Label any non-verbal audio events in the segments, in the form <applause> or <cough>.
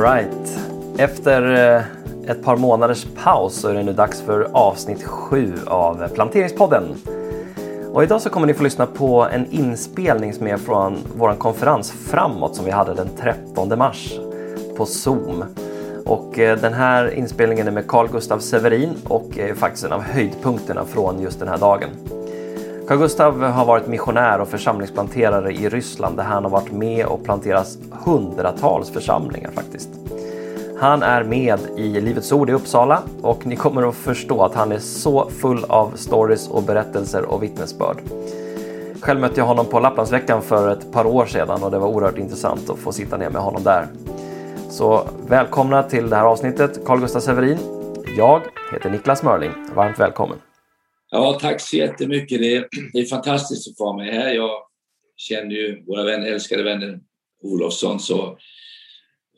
Alright. Efter eh, ett par månaders paus så är det nu dags för avsnitt 7 av Planteringspodden. Och idag så kommer ni få lyssna på en inspelning som är från vår konferens Framåt som vi hade den 13 mars på Zoom. Och eh, den här inspelningen är med Carl Gustav Severin och är faktiskt en av höjdpunkterna från just den här dagen. Carl Gustav har varit missionär och församlingsplanterare i Ryssland där han har varit med och planterat hundratals församlingar faktiskt. Han är med i Livets Ord i Uppsala och ni kommer att förstå att han är så full av stories och berättelser och vittnesbörd. Själv mötte jag honom på Lapplandsveckan för ett par år sedan och det var oerhört intressant att få sitta ner med honom där. Så välkomna till det här avsnittet Carl Gustaf Severin. Jag heter Niklas Mörling. Varmt välkommen. Ja, tack så jättemycket. Det är, det är fantastiskt att få vara med här. Jag känner ju våra vänner, älskade vänner Olofsson så,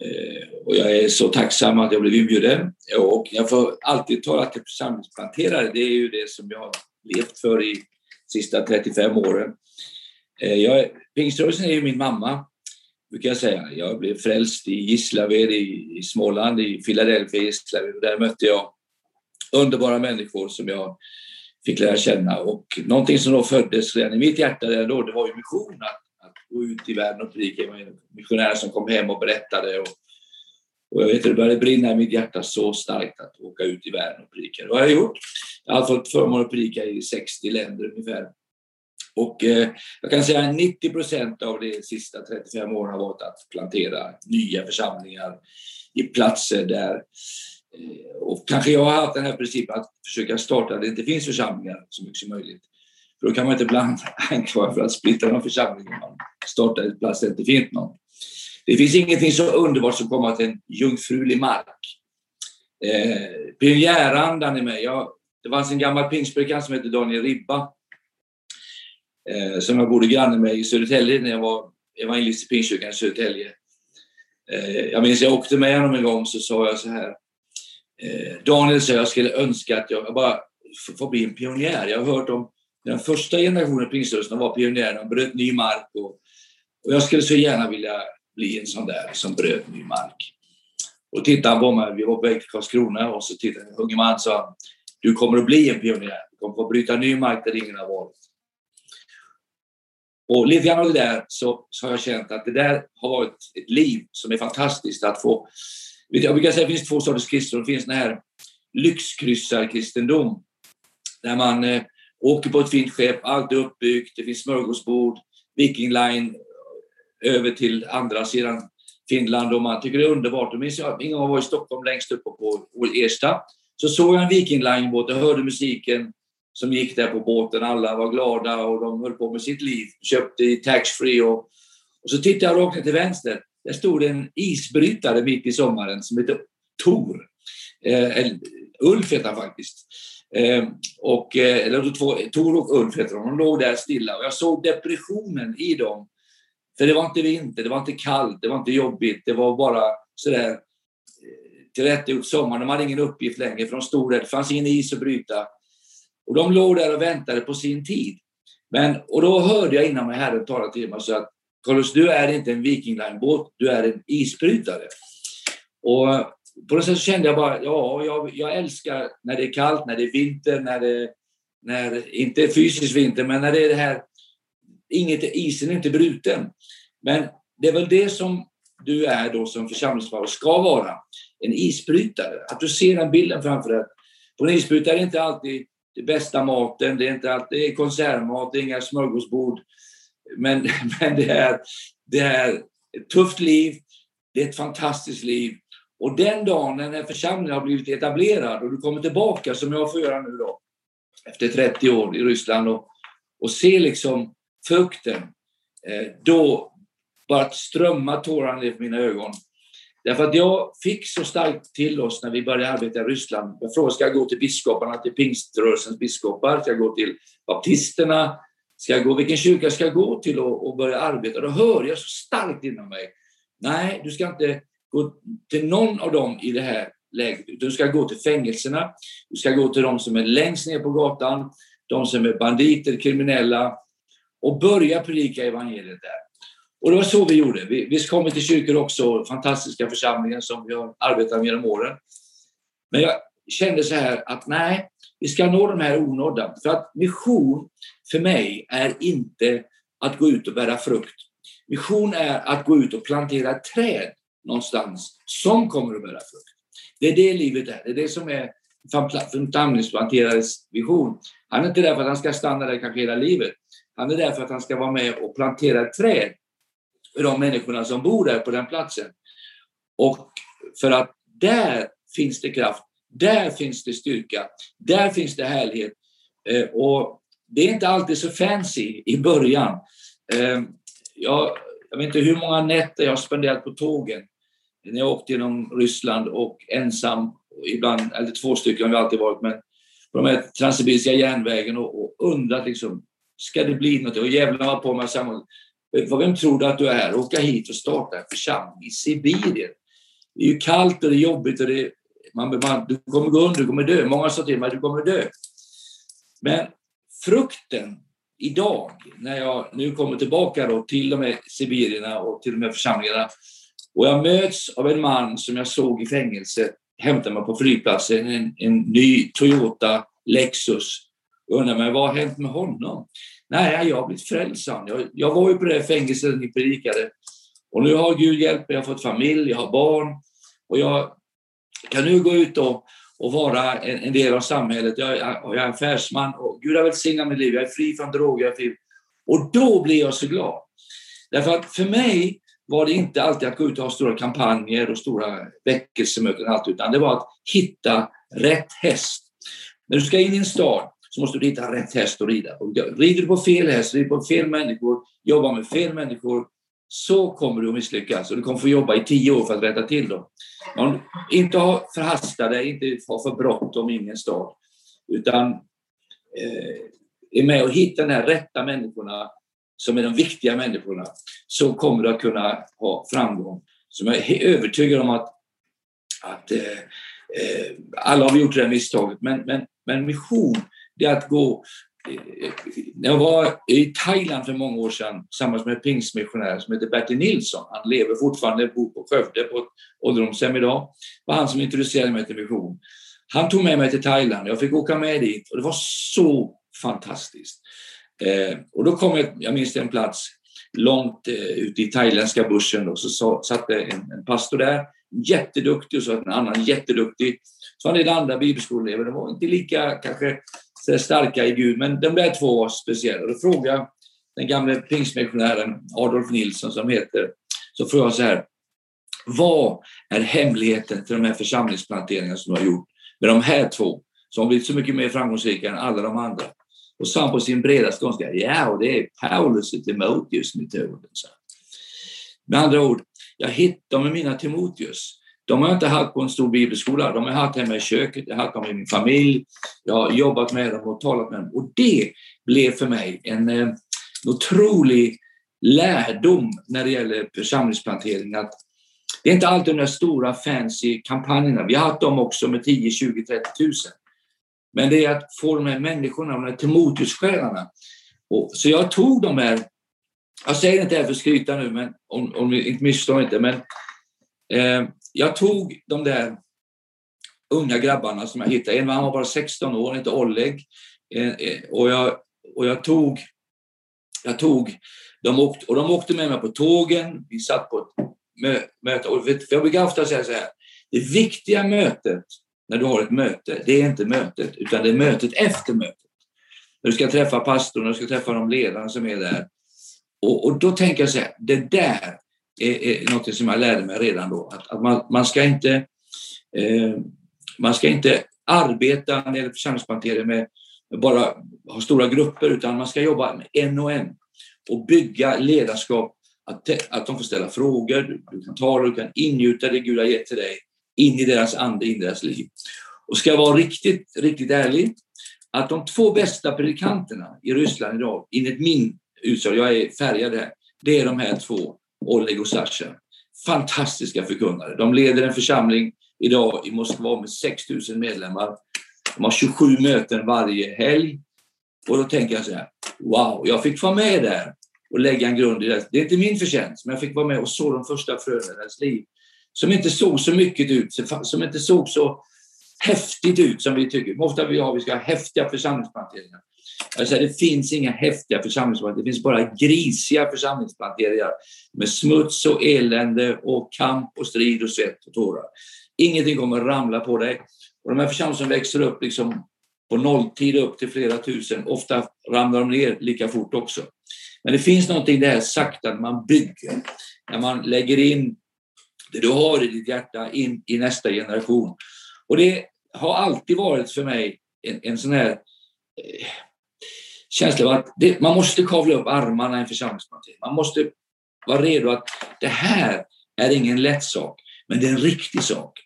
eh, och jag är så tacksam att jag blev inbjuden. Och jag får alltid tala till församlingsplanterare. Det är ju det som jag har levt för i sista 35 åren. Eh, pingströrelsen är ju min mamma, brukar jag säga. Jag blev frälst i Gislaved i, i Småland, i Philadelphia, Gislaved. Där mötte jag underbara människor som jag fick lära känna. Och någonting som då föddes redan i mitt hjärta då, det var ju mission. Att, att gå ut i världen och predika. Missionärer som kom hem och berättade. Och, och jag vet det började brinna i mitt hjärta så starkt att åka ut i världen och predika. Det har jag gjort. Jag har fått förmånen att predika i 60 länder ungefär. Och eh, jag kan säga att 90 procent av de sista 35 åren har varit att plantera nya församlingar i platser där Eh, och kanske jag har haft den här principen att försöka starta där det inte finns församlingar så mycket som möjligt. För då kan man inte ibland anklaga <laughs> för att splittra någon församling om man startar ett plats där det inte finns någon. Det finns ingenting så underbart som att komma till en jungfrulig mark. Eh, pionjärandan i mig. Jag, det fanns en gammal pingstpredikant som hette Daniel Ribba eh, som jag bodde granne med i Södertälje när jag var evangelist i Pingstkyrkan i Södertälje. Eh, jag minns jag åkte med honom en gång så sa jag så här Eh, Daniel säger jag skulle önska att jag bara får bli en pionjär. Jag har hört om den första generationen pingströrelsen var pionjärer, de bröt ny mark och, och, jag skulle så gärna vilja bli en sån där som bröt ny mark. Och tittade han på mig, vi var på väg till Karlskrona och så tittade en unge man sa du kommer att bli en pionjär, du kommer att få bryta ny mark där ingen har varit. Och lite grann av det där så, så har jag känt att det där har varit ett liv som är fantastiskt att få jag brukar säga att det finns två sorters kristendom. Det finns den här lyxkryssarkristendom där man eh, åker på ett fint skepp, allt är uppbyggt, det finns smörgåsbord, Viking Line över till andra sidan Finland och man tycker det är underbart. Jag minns jag en gång var i Stockholm längst uppe på Ersta så såg jag en Viking Line-båt och hörde musiken som gick där på båten. Alla var glada och de höll på med sitt liv. Köpte i taxfree och, och så tittade jag rakt ner till vänster. Där stod en isbrytare mitt i sommaren som hette Tor. Eh, Ulf hette han faktiskt. Eh, och, eh, eller två, Tor och Ulf hette de. De låg där stilla och jag såg depressionen i dem. För det var inte vinter, det var inte kallt, det var inte jobbigt. Det var bara sådär eh, tillrättagjort sommar. De hade ingen uppgift längre för de stod där. Det fanns ingen is att bryta. Och de låg där och väntade på sin tid. Men, och då hörde jag innan mig Herren tala till mig så att Carlos, du är inte en Viking Line-båt, du är en isbrytare. Och på något sätt kände jag bara, ja, jag, jag, älskar när det är kallt, när det är vinter, när det, när, inte fysisk vinter, men när det är det här, inget, isen är inte bruten. Men det är väl det som du är då som församlingsfar ska vara, en isbrytare. Att du ser den bilden framför dig. På en isbrytare är det inte alltid det bästa maten, det är inte alltid det är konservmat, det är inga smörgåsbord, men, <laughs> men det, är, det är ett tufft liv, det är ett fantastiskt liv. Och den dagen när församlingen har blivit etablerad och du kommer tillbaka, som jag får göra nu då, efter 30 år i Ryssland och, och se liksom frukten, eh, då bara strömmar tårarna ner för mina ögon. Därför att jag fick så starkt till oss när vi började arbeta i Ryssland. Jag frågade, ska jag gå till biskoparna, till pingströrelsens biskopar? Ska jag gå till baptisterna? Ska jag gå, vilken kyrka ska jag gå till och, och börja arbeta? Då hör jag så starkt inom mig. Nej, du ska inte gå till någon av dem i det här läget. Du ska gå till fängelserna. Du ska gå till de som är längst ner på gatan, de som är banditer, kriminella och börja predika evangeliet där. Och det var så vi gjorde. Vi, vi kom till kyrkor också, fantastiska församlingar som vi har arbetat med genom åren. Men jag kände så här att nej, vi ska nå de här onådda. För att mission för mig är inte att gå ut och bära frukt. Mission är att gå ut och plantera ett träd någonstans som kommer att bära frukt. Det är det livet är. Det är det som är församlingsplanterarens vision. Han är inte där för att han ska stanna där kanske hela livet. Han är där för att han ska vara med och plantera ett träd för de människorna som bor där på den platsen. Och för att där finns det kraft, där finns det styrka, där finns det härlighet. Eh, och det är inte alltid så fancy i början. Eh, jag, jag vet inte hur många nätter jag har spenderat på tågen när jag åkte genom Ryssland och ensam, ibland, eller två stycken har vi alltid varit, men på de här transsibiriska järnvägen och, och undrat liksom, ska det bli något? Och djävulen var på mig samma eh, vem tror du att du är? Åka hit och starta en församling i Sibirien. Det är ju kallt och det är jobbigt och det, man, man, du kommer gå under, du kommer dö. Många sa till mig att du kommer dö. Men frukten idag, när jag nu kommer tillbaka då till de här Sibirierna och till de här församlingarna och jag möts av en man som jag såg i fängelse hämta mig på flygplatsen, en, en ny Toyota Lexus. Jag undrar mig, vad har hänt med honom? Nej, jag har blivit frälst, jag, jag var ju på det här fängelset ni predikade. Och nu har Gud hjälpt mig, jag har fått familj, jag har barn. Och jag kan nu gå ut och, och vara en, en, del av samhället. Jag, jag, jag är affärsman och Gud har välsignat mitt liv. Jag är fri från droger. Jag är fri. Och då blir jag så glad. Därför att för mig var det inte alltid att gå ut och ha stora kampanjer och stora väckelsemöten, allt, utan det var att hitta rätt häst. När du ska in i en stad så måste du hitta rätt häst att rida på. Rider du på fel häst, rider på fel människor, jobbar med fel människor, så kommer du att misslyckas och du kommer få jobba i tio år för att rätta till dem. Man, inte ha förhasta dig, inte ha för bråttom in i en stad, utan eh, är med och hitta de här rätta människorna som är de viktiga människorna, så kommer du att kunna ha framgång. Så jag är övertygad om att, att eh, eh, alla har gjort det här misstaget, men, men, men mission det är att gå... När jag var i Thailand för många år sedan tillsammans med en pingstmissionär som heter Bertil Nilsson. Han lever fortfarande, bor på Skövde på ett ålderdomshem idag. Det var han som introducerade mig till mission. Han tog med mig till Thailand. Jag fick åka med dit och det var så fantastiskt. Eh, och då kom jag, jag minns en plats långt eh, ute i thailändska bushen och så, så satt det en, en pastor där, jätteduktig och så en annan jätteduktig. Så var det andra bibelskoleelever, de var inte lika kanske starka i Gud, men de där två var speciella. Då frågade den gamle pingstmissionären Adolf Nilsson som heter, så frågade jag så här, vad är hemligheten till de här församlingsplanteringarna som du har gjort med de här två, som blivit så mycket mer framgångsrika än alla de andra? Och sa han på sin breda skånska, ja, och det är Paulus och Timoteus-metoden. Med andra ord, jag hittade med mina Timoteus de har jag inte haft på en stor bibelskola, de har jag haft hemma i köket, jag har haft dem i min familj, jag har jobbat med dem och talat med dem. Och det blev för mig en, eh, en otrolig lärdom när det gäller församlingsplantering. Att det är inte alltid de där stora fancy kampanjerna, vi har haft dem också med 10, 20, 30 tusen. Men det är att få de här människorna, de här Timoteus-själarna. Så jag tog de här, jag säger inte det här för att skryta nu, men om, om ni inte missförstår inte, men eh, jag tog de där unga grabbarna som jag hittade. En var bara 16 år, inte Oleg. Eh, eh, och jag, och jag tog, jag tog de åkte, och de åkte med mig på tågen. Vi satt på ett möte. Och jag brukar ofta säga så här. Det viktiga mötet när du har ett möte, det är inte mötet, utan det är mötet efter mötet. När du ska träffa pastorn, när du ska träffa de ledarna som är där. Och, och då tänker jag så här, det där är, är något som jag lärde mig redan då. Att, att man, man, ska inte, eh, man ska inte arbeta när det gäller församlingsplantering med bara ha stora grupper, utan man ska jobba med en och en och bygga ledarskap. Att, att de får ställa frågor, du, du kan tala, du kan ingjuta det Gud har gett till dig in i deras ande, in i deras liv. Och ska jag vara riktigt, riktigt ärlig, att de två bästa predikanterna i Ryssland idag, enligt min utsago, jag är färgad här, det är de här två Oleg och Sasha. Fantastiska förkunnare. De leder en församling idag i Moskva med 6 000 medlemmar. De har 27 möten varje helg. Och då tänker jag så här, wow, jag fick vara med där och lägga en grund i det. Det är inte min förtjänst, men jag fick vara med och så de första fröna i deras liv. Som inte såg så mycket ut, som inte såg så häftigt ut som vi tycker. Ofta vi har vi ska ha häftiga församlingsplanteringar. Jag säger, det finns inga häftiga församlingsplanteringar, det finns bara grisiga församlingsplanteringar med smuts och elände och kamp och strid och svett och tårar. Ingenting kommer att ramla på dig. Och de här församlingarna som växer upp liksom på nolltid upp till flera tusen, ofta ramlar de ner lika fort också. Men det finns någonting där sakta när man bygger, när man lägger in det du har i ditt hjärta in i nästa generation. Och det har alltid varit för mig en, en sån här eh, känsla av att det, man måste kavla upp armarna i en. Man måste vara redo att det här är ingen lätt sak, men det är en riktig sak.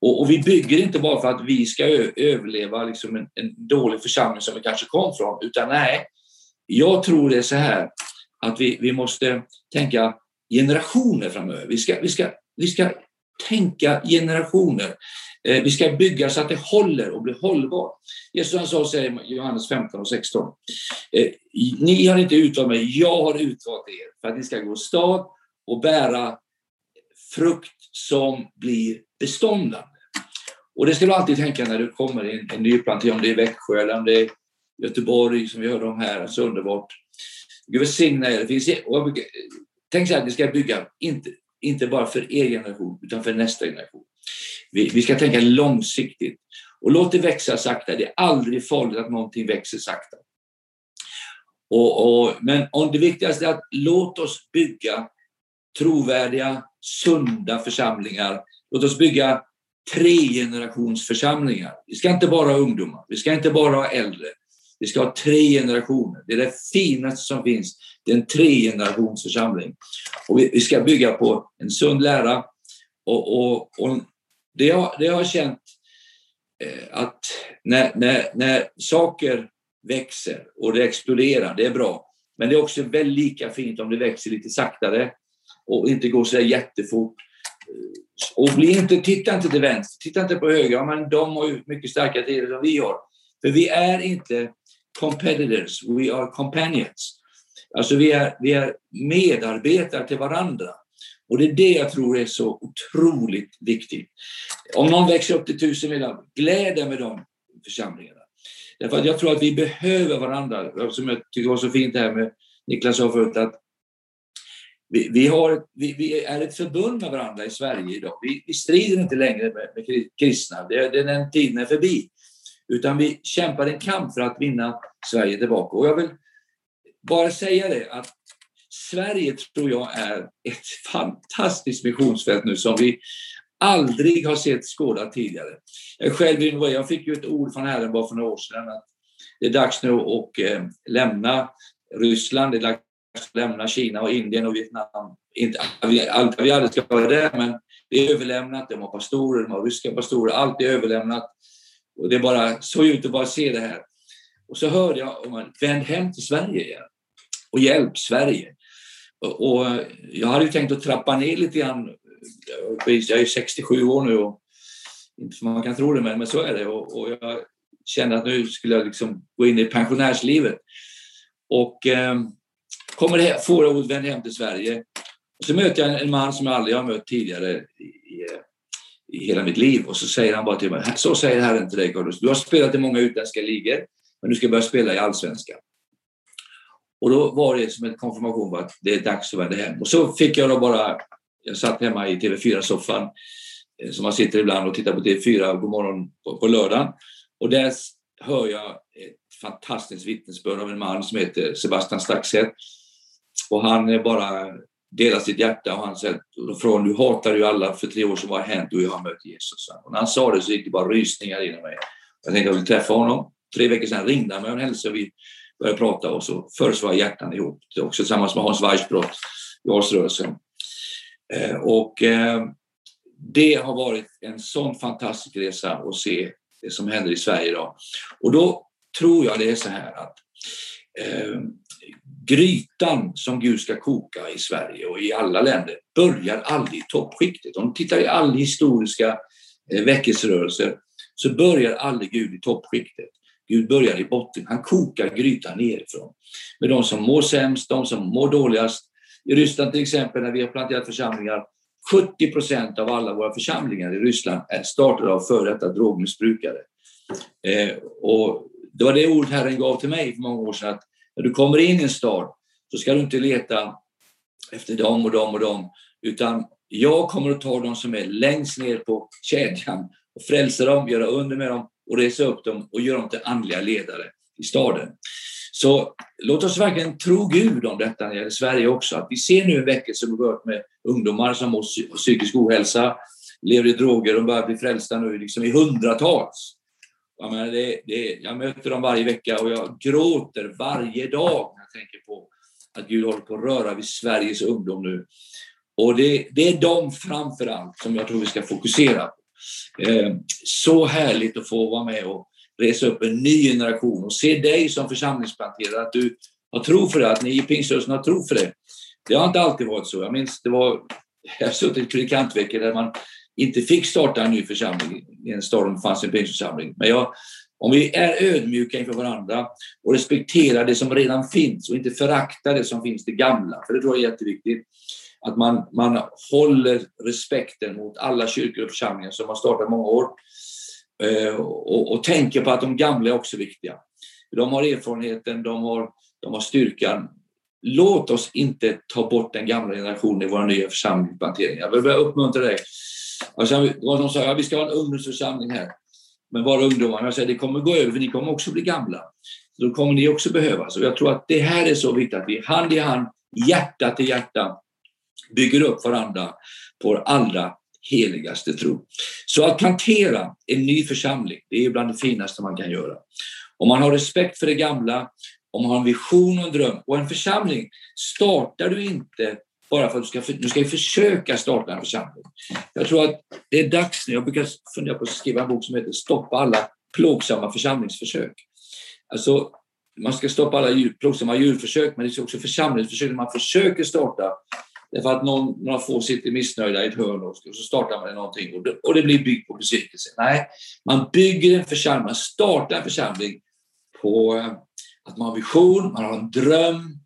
Och, och vi bygger inte bara för att vi ska överleva liksom en, en, dålig församling som vi kanske kom från, utan nej, jag tror det är så här att vi, vi måste tänka generationer framöver. Vi ska, vi ska, vi ska tänka generationer. Eh, vi ska bygga så att det håller och blir hållbart. Jesus han sa, säger Johannes 15 och 16. Eh, ni har inte utvalt mig, jag har utvalt er för att ni ska gå stad och bära frukt som blir beståndande. Och det ska du alltid tänka när du kommer i en, en ny plantering, om det är Växjö eller om det är Göteborg som vi hörde om här, så underbart. Gud välsigne er. E- tänk så här, ni ska bygga, inte, inte bara för er generation, utan för nästa generation. Vi, vi ska tänka långsiktigt. Och låt det växa sakta. Det är aldrig farligt att någonting växer sakta. Och, och, men om det viktigaste är att låt oss bygga trovärdiga, sunda församlingar. Låt oss bygga tre generationsförsamlingar. Vi ska inte bara ha ungdomar, vi ska inte bara ha äldre. Vi ska ha tre generationer. Det är det finaste som finns. Det är en tregenerationsförsamling. Och vi, vi ska bygga på en sund lära. Och, och, och det, jag, det jag har känt eh, att när, när, när saker växer och det exploderar, det är bra. Men det är också väldigt lika fint om det växer lite saktare och inte går så jättefort. Eh, och bli inte, titta inte till vänster, titta inte på höger. Ja, men de har ju mycket starkare tider än vi har. För vi är inte competitors, we are companions. Alltså vi är, vi är medarbetare till varandra. Och det är det jag tror är så otroligt viktigt. Om någon växer upp till tusen medlemmar, gläd dig med de församlingarna. Därför att jag tror att vi behöver varandra. Som jag tycker var så fint det här med Niklas sa förut, att vi, vi, har, vi, vi, är ett förbund med varandra i Sverige idag. Vi, vi strider inte längre med, med kristna, det, det, den tiden är förbi. Utan vi kämpar en kamp för att vinna Sverige tillbaka. Och jag vill bara säga det att Sverige tror jag är ett fantastiskt missionsfält nu som vi aldrig har sett skådat tidigare. Jag själv jag fick ju ett ord från Herren bara för några år sedan att det är dags nu att eh, lämna Ryssland, det är dags att lämna Kina och Indien och Vietnam. Inte, vi, allt, vi aldrig ska vara där, men det är överlämnat. De har pastorer, de har ryska pastorer, allt är överlämnat. Och det är bara så ut att bara se det här. Och så hörde jag om att vänd hem till Sverige igen och hjälp Sverige. Och, jag hade ju tänkt att trappa ner lite grann. Jag är 67 år nu och inte för man kan tro det, men, men så är det. Och, och jag kände att nu skulle jag liksom gå in i pensionärslivet. Och eh, kommer här, förra året hem till Sverige. Och så möter jag en man som jag aldrig har mött tidigare i, i hela mitt liv. Och så säger han bara till mig, så säger Herren till dig Carlos, du har spelat i många utländska ligor, men du ska börja spela i allsvenskan. Och då var det som en konfirmation att det är dags att vända hem. Och så fick jag då bara, jag satt hemma i TV4-soffan, eh, som man sitter ibland och tittar på TV4 på morgon på, på lördagen. Och där hör jag ett fantastiskt vittnesbörd av en man som heter Sebastian Staxet. Och han eh, bara delar sitt hjärta och han säger från du hatar ju alla för tre år sedan, vad har hänt? Och jag har mött Jesus. Och när han sa det så gick det bara rysningar inom mig. Jag tänkte att jag vill träffa honom. Tre veckor sedan ringde han mig och hälsade. Vi började prata och så fördes våra hjärtan ihop. Det också tillsammans med Hans Weissbrott i Arlsrörelsen. Eh, och eh, det har varit en sån fantastisk resa att se det som händer i Sverige idag. Och då tror jag det är så här att eh, grytan som Gud ska koka i Sverige och i alla länder börjar aldrig i toppskiktet. Om du tittar i alla historiska eh, väckelserörelser så börjar aldrig Gud i toppskiktet. Gud börjar i botten. Han kokar grytan nerifrån. Med de som mår sämst, de som mår dåligast. I Ryssland till exempel, när vi har planterat församlingar, 70 procent av alla våra församlingar i Ryssland är startade av före detta drogmissbrukare. Eh, och det var det ord Herren gav till mig för många år sedan, att när du kommer in i en stad så ska du inte leta efter dem och dem och dem, utan jag kommer att ta dem som är längst ner på kedjan och frälsa dem, göra under med dem och resa upp dem och göra dem till andliga ledare i staden. Så låt oss verkligen tro Gud om detta när det gäller Sverige också. Att vi ser nu en väckelse med ungdomar som har psykisk ohälsa, lever i droger och börjar bli frälsta nu liksom i hundratals. Jag, menar, det, det, jag möter dem varje vecka och jag gråter varje dag när jag tänker på att Gud håller på att röra vid Sveriges ungdom nu. Och det, det är de framför allt som jag tror vi ska fokusera på. Eh, så härligt att få vara med och resa upp en ny generation och se dig som församlingsplanterare, att du har tro för det, att ni i pingströrelsen har tro för det. Det har inte alltid varit så. Jag minns det var, jag har suttit i predikantveckor där man inte fick starta en ny församling i en stad där det fanns en pingstförsamling. Men jag, om vi är ödmjuka inför varandra och respekterar det som redan finns och inte föraktar det som finns, det gamla, för det tror jag är jätteviktigt. Att man, man håller respekten mot alla kyrkor och församlingar som har startat många år eh, och, och tänker på att de gamla är också viktiga. De har erfarenheten, de har, de har styrkan. Låt oss inte ta bort den gamla generationen i våra nya församlingsplanteringar. Jag vill uppmuntra dig. Och det var någon som sa att vi ska ha en ungdomsförsamling här, men bara ungdomar. Jag säger det kommer gå över, för ni kommer också bli gamla. då kommer ni också behövas. Och jag tror att det här är så viktigt att vi hand i hand, hjärta till hjärta, bygger upp varandra på vår allra heligaste tro. Så att plantera en ny församling, det är bland det finaste man kan göra. Om man har respekt för det gamla, om man har en vision och en dröm. Och en församling startar du inte bara för att du ska, du ska försöka starta en församling. Jag tror att det är dags nu. Jag brukar fundera på att skriva en bok som heter Stoppa alla plågsamma församlingsförsök. Alltså, man ska stoppa alla djur, plågsamma djurförsök, men det är också församlingsförsök man försöker starta Därför att någon, några få sitter missnöjda i ett hörn och så startar man någonting och det, och det blir byggt på besvikelse. Nej, man bygger en församling, man startar en församling på eh, att man har vision, man har en dröm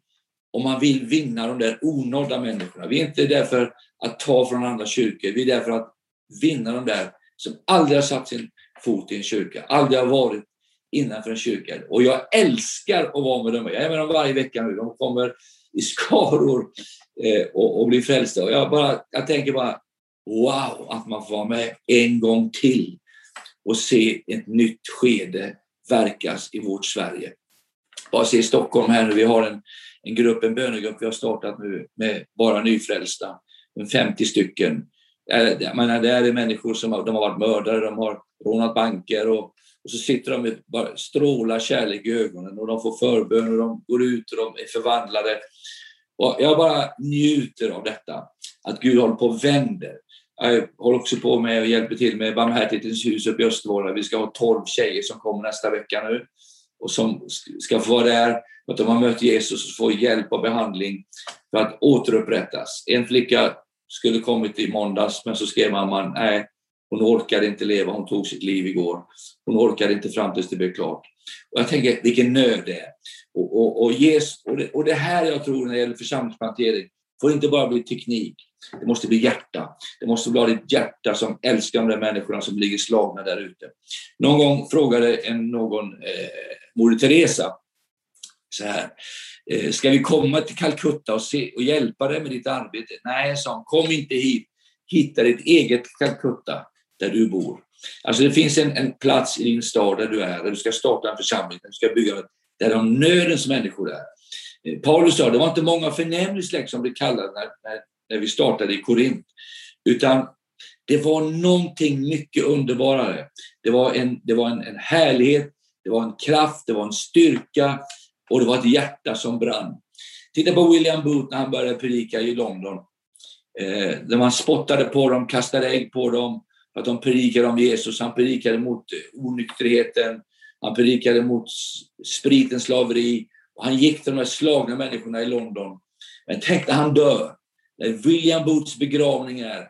och man vill vinna de där onådda människorna. Vi är inte där för att ta från andra kyrkor, vi är där för att vinna de där som aldrig har satt sin fot i en kyrka, aldrig har varit innanför en kyrka. Och jag älskar att vara med dem. Jag är med dem varje vecka nu. De kommer i skaror eh, och, och bli frälsta. Och jag, bara, jag tänker bara wow, att man får vara med en gång till och se ett nytt skede verkas i vårt Sverige. Bara se Stockholm här nu, vi har en, en grupp, en bönegrupp vi har startat nu med bara nyfrälsta, 50 stycken. Eh, jag menar, det är människor som har, de har varit mördare, de har rånat banker och, och så sitter de med bara strålar kärlek i ögonen och de får förbön och de går ut och de är förvandlade. Och jag bara njuter av detta, att Gud håller på och vänder. Jag håller också på med och hjälper till med Barmhärtighetens hus uppe i Östervåla. Vi ska ha tolv tjejer som kommer nästa vecka nu och som ska få vara där för att de har mött Jesus och får hjälp och behandling för att återupprättas. En flicka skulle kommit i måndags men så skrev mamman, nej, hon orkade inte leva, hon tog sitt liv igår. Hon orkade inte fram tills det blev klart. Och jag tänker vilken nöd det är. Och, och, och, yes, och, det, och det här jag tror när det gäller församlingsplantering får inte bara bli teknik. Det måste bli hjärta. Det måste vara ditt hjärta som älskar de där människorna som ligger slagna där ute. Någon gång frågade en, någon eh, Moder Teresa så här. Eh, ska vi komma till Calcutta och, se, och hjälpa dig med ditt arbete? Nej, sa hon, kom inte hit. Hitta ditt eget Calcutta där du bor. Alltså det finns en, en plats i din stad där du är, där du ska starta en församling, där du ska bygga där de nödens människor är. Eh, Paulus sa, det var inte många förnämlig släkt som blev kallade när, när, när vi startade i Korint, utan det var någonting mycket underbarare. Det var, en, det var en, en härlighet, det var en kraft, det var en styrka och det var ett hjärta som brann. Titta på William Booth när han började predika i London. Eh, där man spottade på dem, kastade ägg på dem, att de predikade om Jesus. Han predikade mot onykterheten, han predikade mot spritens slaveri och han gick till de här slagna människorna i London. Men tänk när han dör, när William Boots begravning är,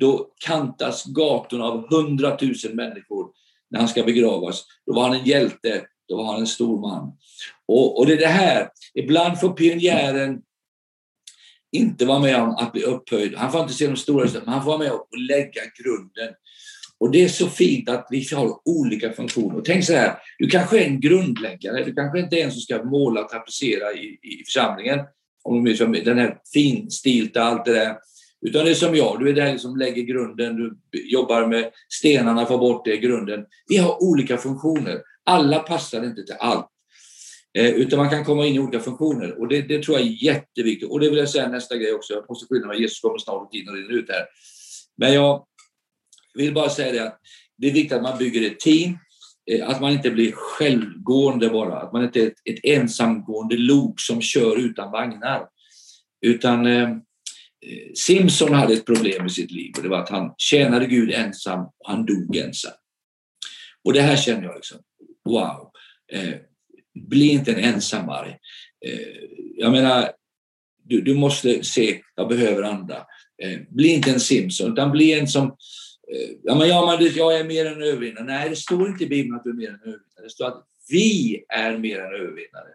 då kantas gatorna av hundratusen människor när han ska begravas. Då var han en hjälte. då var han en stor man. Och, och det är det här, ibland får pionjären inte vara med om att bli upphöjd. Han får inte se de stora, men han får vara med och lägga grunden. Och det är så fint att vi har olika funktioner. Tänk så här, du kanske är en grundläggare, du kanske inte är en som ska måla och tapetsera i, i församlingen, om du som den här finstilta, allt det där. Utan det är som jag, du är den som lägger grunden, du jobbar med stenarna, får bort det i grunden. Vi har olika funktioner. Alla passar inte till allt. Eh, utan man kan komma in i olika funktioner och det, det, tror jag är jätteviktigt. Och det vill jag säga nästa grej också, jag måste skynda mig, Jesus kommer snart och tiden rinner ut här. Men jag vill bara säga det att det är viktigt att man bygger ett team, eh, att man inte blir självgående bara, att man inte är ett, ett ensamgående lok som kör utan vagnar. Utan eh, Simson hade ett problem i sitt liv och det var att han tjänade Gud ensam och han dog ensam. Och det här känner jag liksom, wow. Eh, bli inte en ensamvarg. Eh, jag menar, du, du, måste se, jag behöver andra. Eh, bli inte en Simpson, utan bli en som eh, Ja, men ja, men jag är mer än övervinnare. Nej, det står inte i Bibeln att du är mer än övervinnare. Det står att vi är mer än övervinnare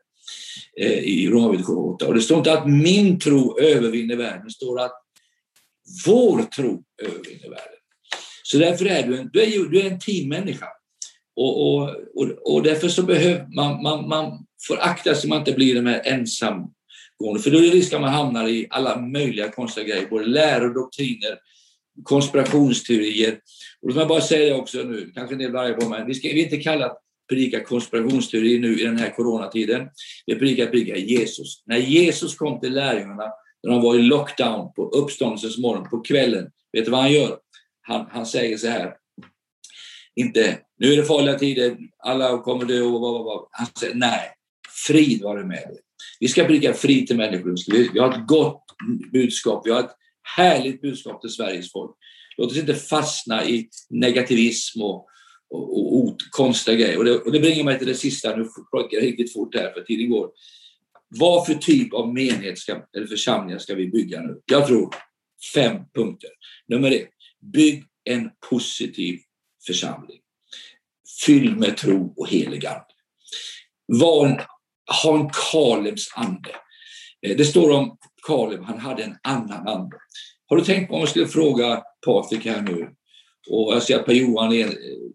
i Romarbrevet 8. Och det står inte att min tro övervinner världen, det står att vår tro övervinner världen. Så därför är du en, du är, du är en teammänniska. Och, och, och, och därför så behöver man, man, man får akta sig så man inte blir de här ensamgående, för då är det risk att man hamnar i alla möjliga konstiga grejer, både läror, doktriner, konspirationsteorier. Och låt mig bara säga det också nu, kanske en del blir på mig, vi ska vi inte kalla predika konspirationsteorier nu i den här coronatiden. Vi predikar predika Jesus. När Jesus kom till lärjungarna, när de var i lockdown på uppståndelsens morgon, på kvällen, vet du vad han gör? Han, han säger så här, inte nu är det farliga tider, alla kommer dö och vad, vad, vad. Han säger nej, frid var det med dig. Vi ska predika frid till människor. Vi har ett gott budskap, vi har ett härligt budskap till Sveriges folk. Låt oss inte fastna i negativism och, och, och, och konstiga grejer. Och det, och det bringar mig till det sista, nu plockar jag riktigt fort här för tiden går. Vad för typ av menighet ska, eller församlingar ska vi bygga nu? Jag tror fem punkter. Nummer ett, bygg en positiv församling. Fylld med tro och helig ande. Var en, ha en Kalebs ande. Eh, det står om Kaleb, han hade en annan ande. Har du tänkt på om jag skulle fråga Patrik här nu, och jag ser att Per-Johan,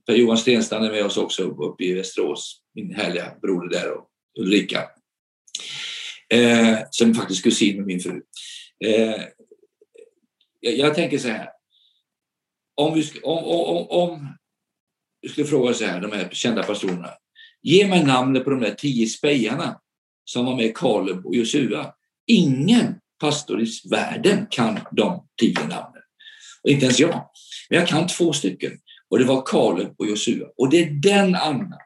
per Stenstrand är med oss också uppe i Västerås, min härliga broder där och Ulrika. Eh, som faktiskt kusin med min fru. Eh, jag, jag, tänker så här. Om, vi, om, om, om du skulle fråga så här, de här kända pastorerna. Ge mig namnet på de där tio spejarna som var med Kaleb och Josua. Ingen pastor i världen kan de tio namnen. Och inte ens jag. Men jag kan två stycken. Och det var Kaleb och Josua. Och det är den anden,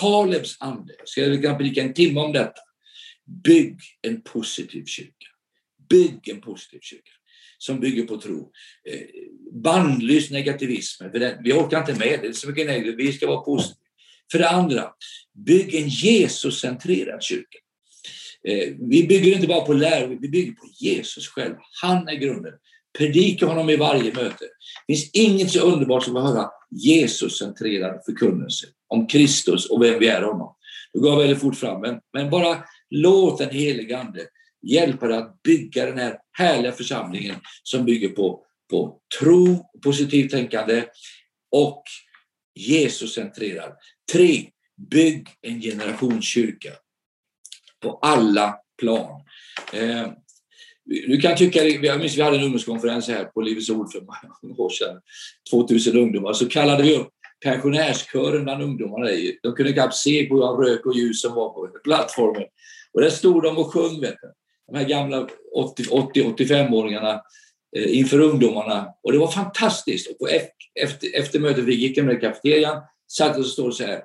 Kalebs ande, jag ska jag predika en timme om detta. Bygg en positiv kyrka. Bygg en positiv kyrka som bygger på tro. Eh, bandlös negativism, för den, vi orkar inte med det, det är så mycket negativt, vi ska vara positiva. För det andra, bygg en Jesuscentrerad kyrka. Eh, vi bygger inte bara på lärare, vi bygger på Jesus själv. Han är grunden. Predika honom i varje möte. Det finns inget så underbart som att höra Jesuscentrerad förkunnelse om Kristus och vem vi är honom. Nu går jag väldigt fort fram, men, men bara låt den helige Ande hjälpa dig att bygga den här härliga församlingen som bygger på, på tro, positivt tänkande och Jesus-centrerad. Tre, bygg en generationskyrka på alla plan. Eh, du kan tycka, jag minns vi hade en ungdomskonferens här på Livets Ord för många år sedan, 2000 ungdomar, så kallade vi upp pensionärskören bland ungdomarna. De kunde knappt se på hur rök och ljus som var på plattformen. Och där stod de och sjöng. Vet du de här gamla 80-85-åringarna eh, inför ungdomarna. Och det var fantastiskt. Och efter, efter mötet vi gick med i kafeterian, satt och så stod det så här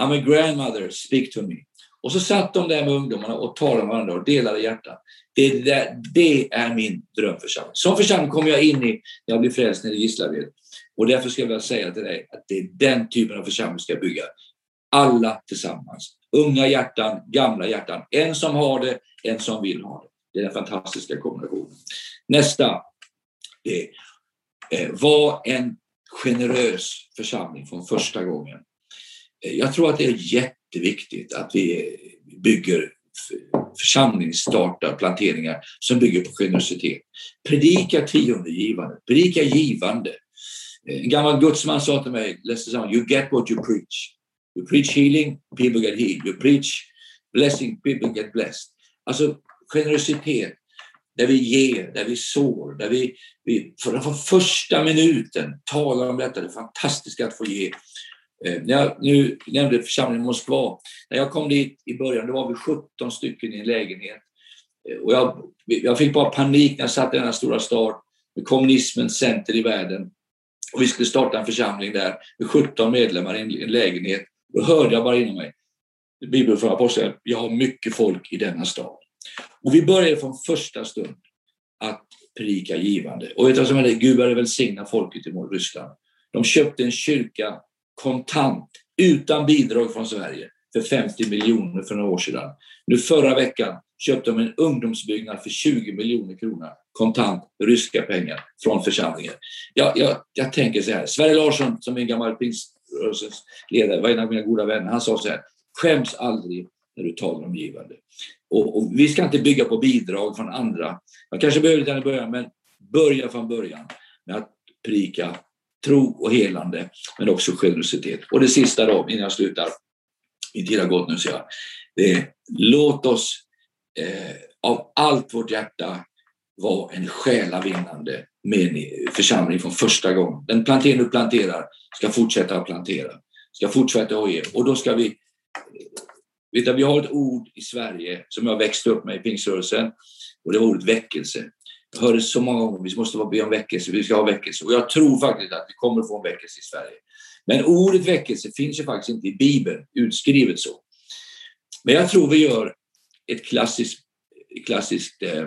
I'm a grandmother, speak to me. Och så satt de där med ungdomarna och talade med varandra och delade hjärtan. Det, det, det är min drömförsamling. Som församling kommer jag in i när jag blir frälst nere i Gislaved. Och därför ska jag säga till dig att det är den typen av församling vi ska bygga. Alla tillsammans. Unga hjärtan, gamla hjärtan. En som har det, en som vill ha det. Det är den fantastiska kombinationen. Nästa. Det är, eh, var en generös församling från första gången. Eh, jag tror att det är jätteviktigt att vi eh, bygger församlingsstartar planteringar som bygger på generositet. Predika tiondegivande, predika givande. En gammal gudsman sa till mig, you get what you preach. You preach healing, people get healed. You preach blessing, people get blessed. Alltså generositet, där vi ger, där vi sår, där vi, vi från första minuten talar om detta, det fantastiska att få ge. Eh, när jag nu nämnde församlingen i Moskva, när jag kom dit i början, då var vi 17 stycken i en lägenhet. Eh, och jag, jag fick bara panik när jag satt i denna stora stad med kommunismens center i världen. Och vi skulle starta en församling där med 17 medlemmar i en lägenhet. Då hörde jag bara inom mig, Bibeln från Aposteln, jag har mycket folk i denna stad. Och vi började från första stund att predika givande. Och vet du vad som hände? Gud började välsigna folket i Ryssland. De köpte en kyrka kontant, utan bidrag från Sverige, för 50 miljoner för några år sedan. Nu förra veckan köpte de en ungdomsbyggnad för 20 miljoner kronor kontant, ryska pengar, från församlingen. Jag, jag, jag tänker så här, Sverre Larsson som är en gammal Rörelsens ledare, var en av mina goda vänner, han sa så här, skäms aldrig när du talar om givande. Och, och, vi ska inte bygga på bidrag från andra. Man kanske behöver det i början, men börja från början med att prika tro och helande, men också generositet. Och det sista då, innan jag slutar, min tid har gått nu, så jag. Det är, låt oss eh, av allt vårt hjärta var en själavinnande församling från första gången. Den plantering du planterar ska fortsätta att plantera, ska fortsätta att ge. Och då ska vi Vet du, vi har ett ord i Sverige som jag växte upp med i pingströrelsen och det var ordet väckelse. Jag hörde så många gånger vi måste be om väckelse, vi ska ha väckelse. Och jag tror faktiskt att vi kommer få en väckelse i Sverige. Men ordet väckelse finns ju faktiskt inte i Bibeln utskrivet så. Men jag tror vi gör ett klassiskt, klassiskt eh,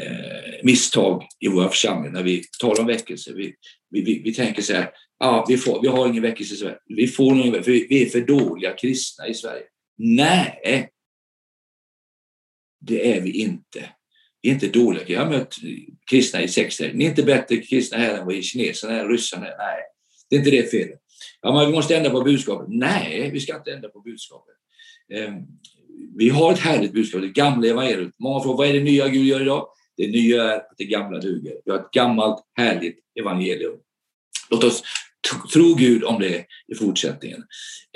eh, misstag i våra församlingar när vi talar om väckelse. Vi, vi, vi, vi tänker så här, ah, vi, får, vi har ingen väckelse i Sverige. Vi, får ingen, för vi är för dåliga kristna i Sverige. Nej, det är vi inte. Vi är inte dåliga. Jag har mött kristna i sex Ni är inte bättre kristna här än vad kineserna är, ryssarna är. Nej, det är inte det felet. Ja, men vi måste ändra på budskapet. Nej, vi ska inte ändra på budskapet. Ehm, vi har ett härligt budskap, det gamla evangeliet. Många frågar, vad är det nya Gud gör idag? Det nya är att det gamla duger. Vi har ett gammalt härligt evangelium. Låt oss tro Gud om det i fortsättningen.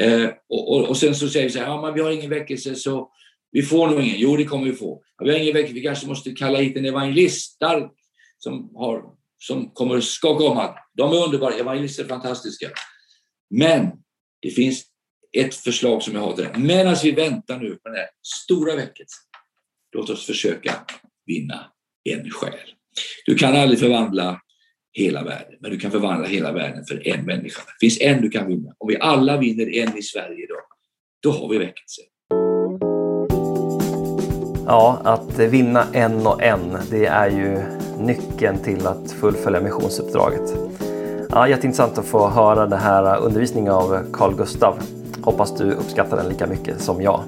Eh, och, och, och, sen så säger vi så här, ja, men vi har ingen väckelse så vi får nog ingen. Jo, det kommer vi få. Ja, vi har ingen väckelse, vi kanske måste kalla hit en evangelist som, har, som kommer skaka om allt. De är underbara, evangelister är fantastiska. Men det finns ett förslag som jag har till det. Medan vi väntar nu på den här stora väckelsen, låt oss försöka vinna en själ. Du kan aldrig förvandla hela världen, men du kan förvandla hela världen för en människa. Det finns en du kan vinna. Om vi alla vinner en i Sverige idag, då har vi väckelse. Ja, att vinna en och en, det är ju nyckeln till att fullfölja missionsuppdraget. Ja, jätteintressant att få höra den här undervisningen av Carl Gustav. Hoppas du uppskattar den lika mycket som jag.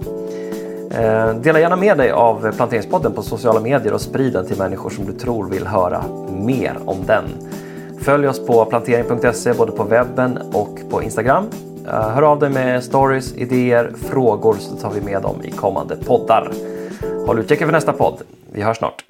Eh, dela gärna med dig av Planteringspodden på sociala medier och sprid den till människor som du tror vill höra mer om den. Följ oss på plantering.se både på webben och på Instagram. Eh, hör av dig med stories, idéer, frågor så tar vi med dem i kommande poddar. Håll utkik för nästa podd. Vi hörs snart.